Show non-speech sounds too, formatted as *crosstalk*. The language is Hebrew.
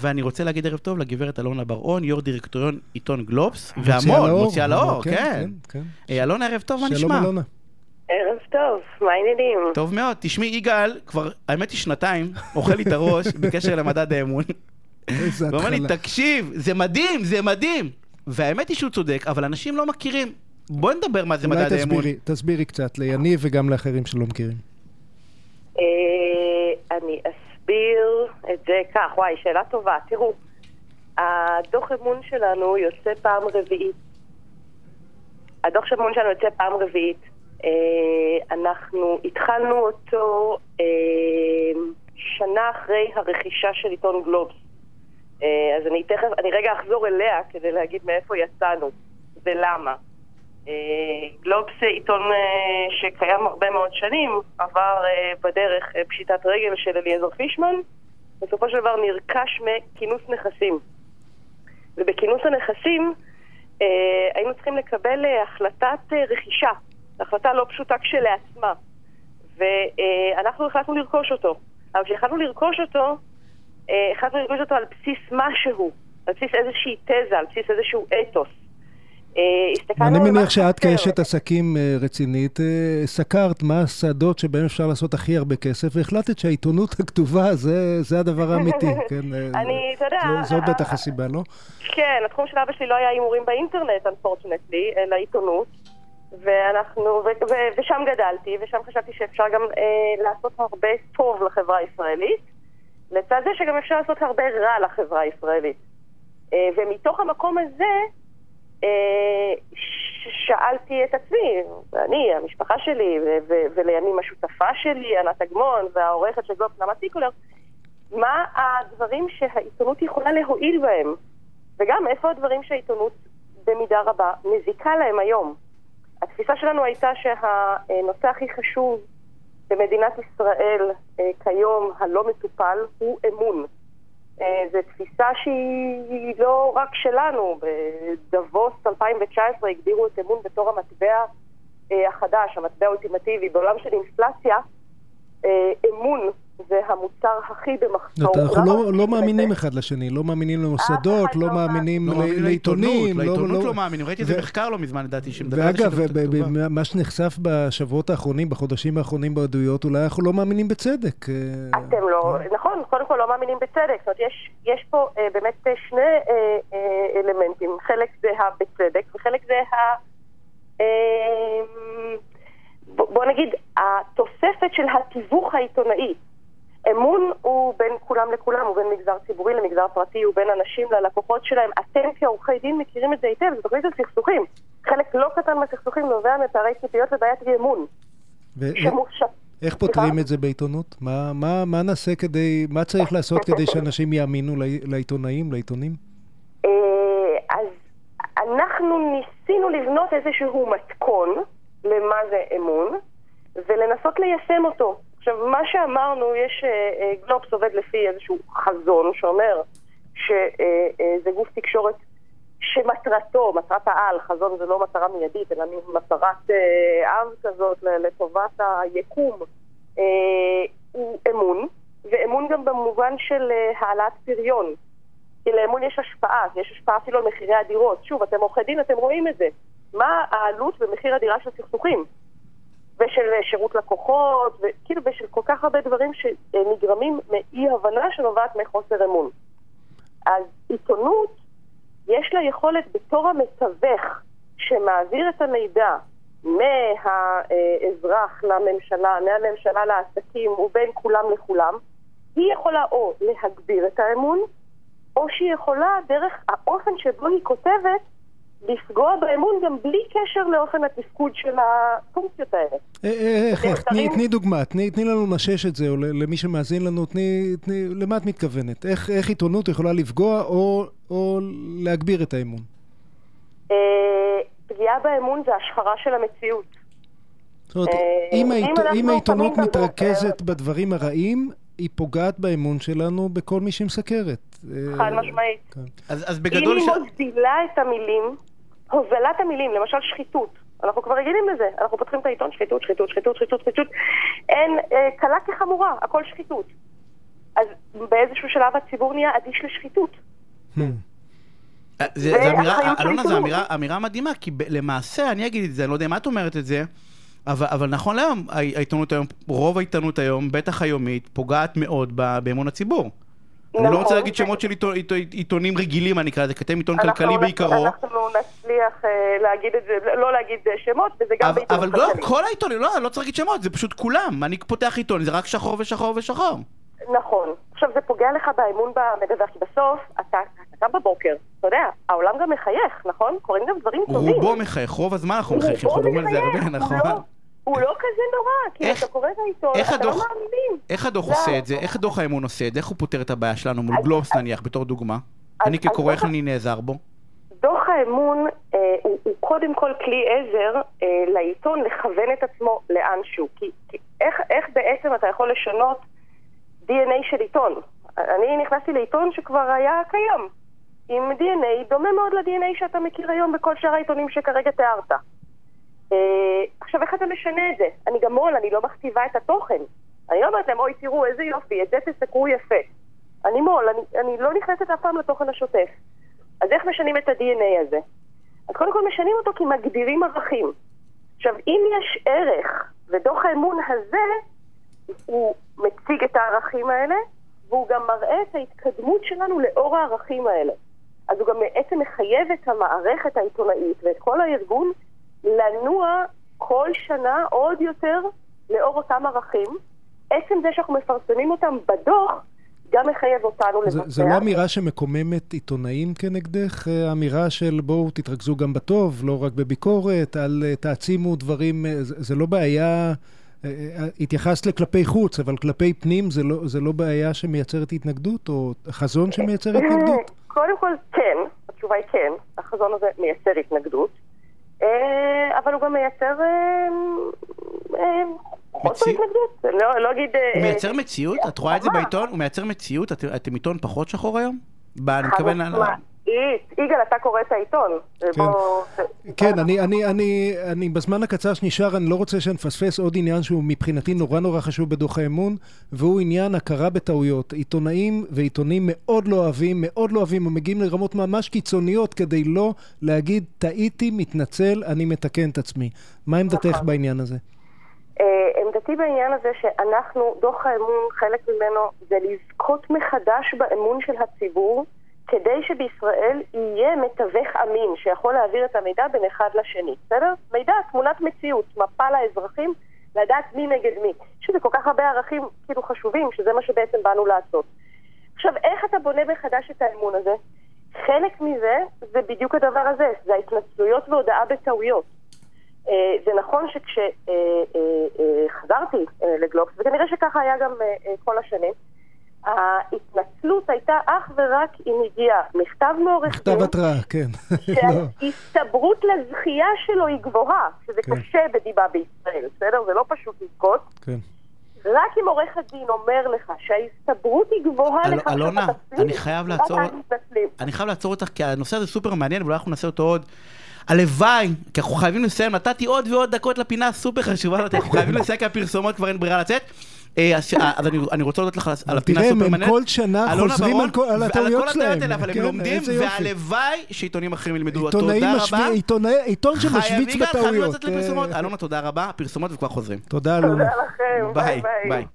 ואני רוצה להגיד ערב טוב לגברת אלונה בר-און, יו"ר דירקטוריון עיתון גלובס, והמון, מוציאה לאור, כן. אלונה, ערב טוב, מה נשמע? שלום אלונה. ערב טוב, מה העניינים? טוב מאוד. תשמעי, יגאל, כבר, האמת היא שנתיים, אוכל לי את הראש *laughs* בקשר למדד האמון. איזה הוא אומר לי, התחלה. תקשיב, זה מדהים, זה מדהים. והאמת היא שהוא צודק, אבל אנשים לא מכירים. בואי נדבר מה זה אולי מדד האמון. תסבירי, תסבירי קצת, ליניב וגם לאחרים שלא מכירים. אה, אני אסביר את זה כך, וואי, שאלה טובה. תראו, הדוח אמון שלנו יוצא פעם רביעית. הדוח אמון שלנו יוצא פעם רביעית. אה, אנחנו התחלנו אותו אה, שנה אחרי הרכישה של עיתון גלובס. אה, אז אני תכף, אני רגע אחזור אליה כדי להגיד מאיפה יצאנו ולמה. אה, גלובס זה עיתון אה, שקיים הרבה מאוד שנים, עבר אה, בדרך אה, פשיטת רגל של אליעזר פישמן, בסופו של דבר נרכש מכינוס נכסים. ובכינוס הנכסים אה, היינו צריכים לקבל אה, החלטת אה, רכישה, החלטה לא פשוטה כשלעצמה, ואנחנו החלטנו לרכוש אותו. אבל כשהחלטנו לרכוש אותו, אה, החלטנו לרכוש אותו על בסיס משהו, על בסיס איזושהי תזה, על בסיס איזשהו אתוס. אה, אני מניח שאת. כאשת עסקים אה, רצינית, אה, סקרת מה השדות שבהם אפשר לעשות הכי הרבה כסף, והחלטת שהעיתונות *laughs* הכתובה זה זה הדבר האמיתי, *laughs* כן? אני, אתה יודע, זו- בטח הסיבה, לא? כן, התחום של אבא שלי לא היה הימורים באינטרנט, unfortunately, אלא עיתונות. ואנחנו, ו- ו- ושם גדלתי, ושם חשבתי שאפשר גם אה, לעשות הרבה טוב לחברה הישראלית, לצד זה שגם אפשר לעשות הרבה רע לחברה הישראלית. אה, ומתוך המקום הזה, שאלתי את עצמי, אני, המשפחה שלי, ו- ו- ולימים השותפה שלי, ענת אגמון, והעורכת של גלובס, נעמה סיקולר, מה הדברים שהעיתונות יכולה להועיל בהם, וגם איפה הדברים שהעיתונות במידה רבה מזיקה להם היום. התפיסה שלנו הייתה שהנושא הכי חשוב במדינת ישראל אה, כיום, הלא מטופל, הוא אמון. אה, זו תפיסה שהיא לא רק שלנו, בדבוס 2019 הגדירו את אמון בתור המטבע אה, החדש, המטבע האולטימטיבי. בעולם של אינפלציה, אה, אמון זה המוצר הכי במחסור. אנחנו לא- מרגישים לא את מאמינים. אחד לשני, לא מאמינים למוסדות, לא לא מאמינים לא מאמינים לעיתונים. לעיתונות לא מאמינים. ראיתי איזה מחקר לא מזמן, לדעתי, שמדבר על ואגב, מה שנחשף בשבועות האחרונים, בחודשים האחרונים בעדויות, אולי אנחנו לא מאמינים בצדק. אה, אתם לא, נכון, קודם כל לא מאמינים בצדק. זאת אומרת, יש, יש פה אה, באמת אה, שני אה, אה, אלמנטים. חלק זה הבצדק וחלק זה ה... אה, בוא נגיד, התוספת של התיווך העיתונאי. אמון הוא בין כולם לכולם, הוא בין מגזר ציבורי למגזר פרטי, הוא בין אנשים ללקוחות שלהם. אתם כעורכי דין מכירים את זה היטב, זו תוכנית של סכסוכים. חלק לא קטן מהסכסוכים נובע מפערי ציפיות ובעיית אי אמון. ו- שמוש... איך פותרים את זה בעיתונות? מה- מה מה נעשה כדי, מה צריך לעשות כדי שאנשים יאמינו לעי- לעיתונאים, לעיתונים? אה, אז אנחנו ניסינו לבנות איזשהו מתכון למה זה אמון, ולנסות ליישם אותו. עכשיו, מה שאמרנו, יש, אה, אה, גלובס עובד לפי איזשהו חזון שאומר שזה גוף תקשורת שמטרתו, מטרת העל, חזון זה לא מטרה מיידית, אלא מטרת אה, אב כזאת לטובת היקום, אה, הוא אמון, ואמון גם במובן של אה, העלאת פריון. כי לאמון יש השפעה, יש השפעה אפילו על מחירי הדירות. שוב, אתם עורכי דין, אתם רואים את זה. מה העלות במחיר הדירה של סכסוכים? ושל שירות לקוחות, וכאילו, ושל כל כך הרבה דברים שנגרמים מאי הבנה שנובעת מחוסר אמון. אז עיתונות, יש לה יכולת בתור המתווך שמעביר את המידע מהאזרח לממשלה, מהממשלה לעסקים ובין כולם לכולם, היא יכולה או להגביר את האמון, או שהיא יכולה, דרך האופן שבו היא כותבת, לפגוע באמון גם בלי קשר לאופן התפקוד של הפונקציות האלה. אה, אה, איך, איך? תני, מחקרים- תני דוגמה, תני, תני לנו למשש את זה, או ל- למי שמאזין לנו, תני, תני, למה את מתכוונת? איך, איך עיתונות יכולה לפגוע או, או להגביר את האמון? אה, פגיעה באמון זה השחרה של המציאות. זאת אומרת, אה, אם, אם העית, אם העיתונות מתרכזת בדברים הרעים, היא פוגעת באמון שלנו בכל מי שמסקרת. אה, חד משמעית. כן. אז אז אם בגדול... היא ש- מוזילה את המילים, הוזלת המילים, למשל שחיתות, אנחנו כבר רגילים לזה, אנחנו פותחים את העיתון, שחיתות, שחיתות, שחיתות, שחיתות, שחיתות, אין, אה, קלה כחמורה, הכל שחיתות. אז באיזשהו שלב הציבור נהיה אדיש לשחיתות. Hmm. אה, זה אמירה, אלונה, זו אמירה מדהימה, כי למעשה, אני אגיד את זה, אני לא יודע אם את אומרת את זה, אבל, אבל נכון להיום, העיתונות היום, רוב העיתונות היום, בטח היומית, פוגעת מאוד באמון הציבור. נכון. אני לא רוצה להגיד שמות של עיתונים רגילים, אני אקרא לזה, כי אתם עיתון כלכלי בעיקרו. אנחנו נצליח uh, להגיד את זה, לא להגיד uh, שמות, וזה גם בעיתון כלכלי. אבל לא, כל העיתונים, לא, לא צריך להגיד שמות, זה פשוט כולם. אני פותח עיתון, זה רק שחור ושחור ושחור. נכון. עכשיו, זה פוגע לך באמון במדווח, כי בסוף, אתה, אתה קם בבוקר, אתה יודע, העולם גם מחייך, נכון? קורים גם דברים טובים. רובו מחייך, רוב הזמן אנחנו מחייכים, אנחנו מדברים על זה הרבה, נכון? לא- הוא לא כזה נורא, כי אתה קורא את העיתון, אתה לא מאמינים. איך הדוח עושה את זה? איך הדוח האמון עושה את זה? איך הוא פותר את הבעיה שלנו מול גלובס נניח, בתור דוגמה? אני כקורא, איך אני נעזר בו? דוח האמון אה, הוא, הוא קודם כל כלי עזר אה, לעיתון לכוון את עצמו לאנשהו. כי, כי איך, איך בעצם אתה יכול לשנות DNA של עיתון? אני נכנסתי לעיתון שכבר היה קיים, עם DNA דומה מאוד ל-DNA שאתה מכיר היום בכל שאר העיתונים שכרגע תיארת. אה, עכשיו, איך אתה משנה את זה? אני גם מו"ל, אני לא מכתיבה את התוכן. אני לא אומרת להם, אוי, תראו, איזה יופי, את זה תסקרו יפה. אני מו"ל, אני, אני לא נכנסת אף פעם לתוכן השוטף. אז איך משנים את ה-DNA הזה? אז קודם כל משנים אותו כי מגדירים ערכים. עכשיו, אם יש ערך, ודוח האמון הזה, הוא מציג את הערכים האלה, והוא גם מראה את ההתקדמות שלנו לאור הערכים האלה. אז הוא גם בעצם מחייב את המערכת העיתונאית ואת כל הארגון לנוע כל שנה עוד יותר לאור אותם ערכים. עצם זה שאנחנו מפרסמים אותם בדוח, גם מחייב אותנו לבצע. זו לא אמירה שמקוממת עיתונאים כנגדך? אה, אמירה של בואו תתרכזו גם בטוב, לא רק בביקורת, על אה, תעצימו דברים, אה, זה, זה לא בעיה... התייחסת לכלפי חוץ, אבל כלפי פנים זה לא, זה לא בעיה שמייצרת התנגדות, או חזון שמייצר התנגדות? *clears throat* קודם כל, כן. התשובה היא כן. החזון הזה מייצר התנגדות. אה, אבל הוא גם מייצר אה, אה, חוסר התנגדות. לא, לא אגיד... הוא מייצר מציאות? את רואה את זה בעיתון? הוא מייצר מציאות? אתם עיתון פחות שחור היום? אני מתכוון... יגאל, אתה קורא את העיתון. כן, כן אני, אני, אני, אני בזמן הקצר שנשאר, אני לא רוצה שנפספס עוד עניין שהוא מבחינתי נורא נורא חשוב בדוח האמון, והוא עניין הכרה בטעויות. עיתונאים ועיתונים מאוד לא אוהבים, מאוד לא אוהבים, ומגיעים לרמות ממש קיצוניות כדי לא להגיד, טעיתי, מתנצל, אני מתקן את עצמי. מה עמדתך נכון. בעניין הזה? Uh, עמדתי בעניין הזה שאנחנו, דוח האמון, חלק ממנו זה לזכות מחדש באמון של הציבור. כדי שבישראל יהיה מתווך אמין שיכול להעביר את המידע בין אחד לשני, בסדר? מידע, תמונת מציאות, מפה לאזרחים, לדעת מי נגד מי. יש לזה כל כך הרבה ערכים כאילו חשובים, שזה מה שבעצם באנו לעשות. עכשיו, איך אתה בונה מחדש את האמון הזה? חלק מזה זה בדיוק הדבר הזה, זה ההתנצלויות והודעה בטעויות. אה, זה נכון שכשחזרתי אה, אה, לגלובס, וכנראה שככה היה גם כל השנים, ההתנצלות הייתה אך ורק אם הגיע מכתב מעורך דין. מכתב התראה, כן. *laughs* שההסתברות לזכייה שלו היא גבוהה, שזה כן. קשה בדיבה בישראל, בסדר? זה לא פשוט לזכות. כן. רק אם עורך הדין אומר לך שההסתברות היא גבוהה אל, לך אלונה, אני חייב לעצור, אני חייב לעצור אותך, כי הנושא הזה סופר מעניין, ואולי אנחנו נעשה אותו עוד. הלוואי, כי אנחנו חייבים לסיים, נתתי עוד ועוד דקות לפינה הסופר חשובה הזאת, *laughs* אנחנו חייבים לסיים כי הפרסומות כבר אין ברירה לצאת. אה, אז אה, אני רוצה להודות לך על הפינה סופר מעניינת. תראה, הם כל שנה חוזרים על הטעויות שלהם. אבל הם כן, לומדים, והלוואי שעיתונים אחרים ילמדו. תודה רבה. עיתון שמשוויץ בטעויות. חייבים לצאת לפרסומות. אלונה, תודה רבה. פרסומות וכבר חוזרים. תודה, אלונה. תודה לכם. ביי. ביי.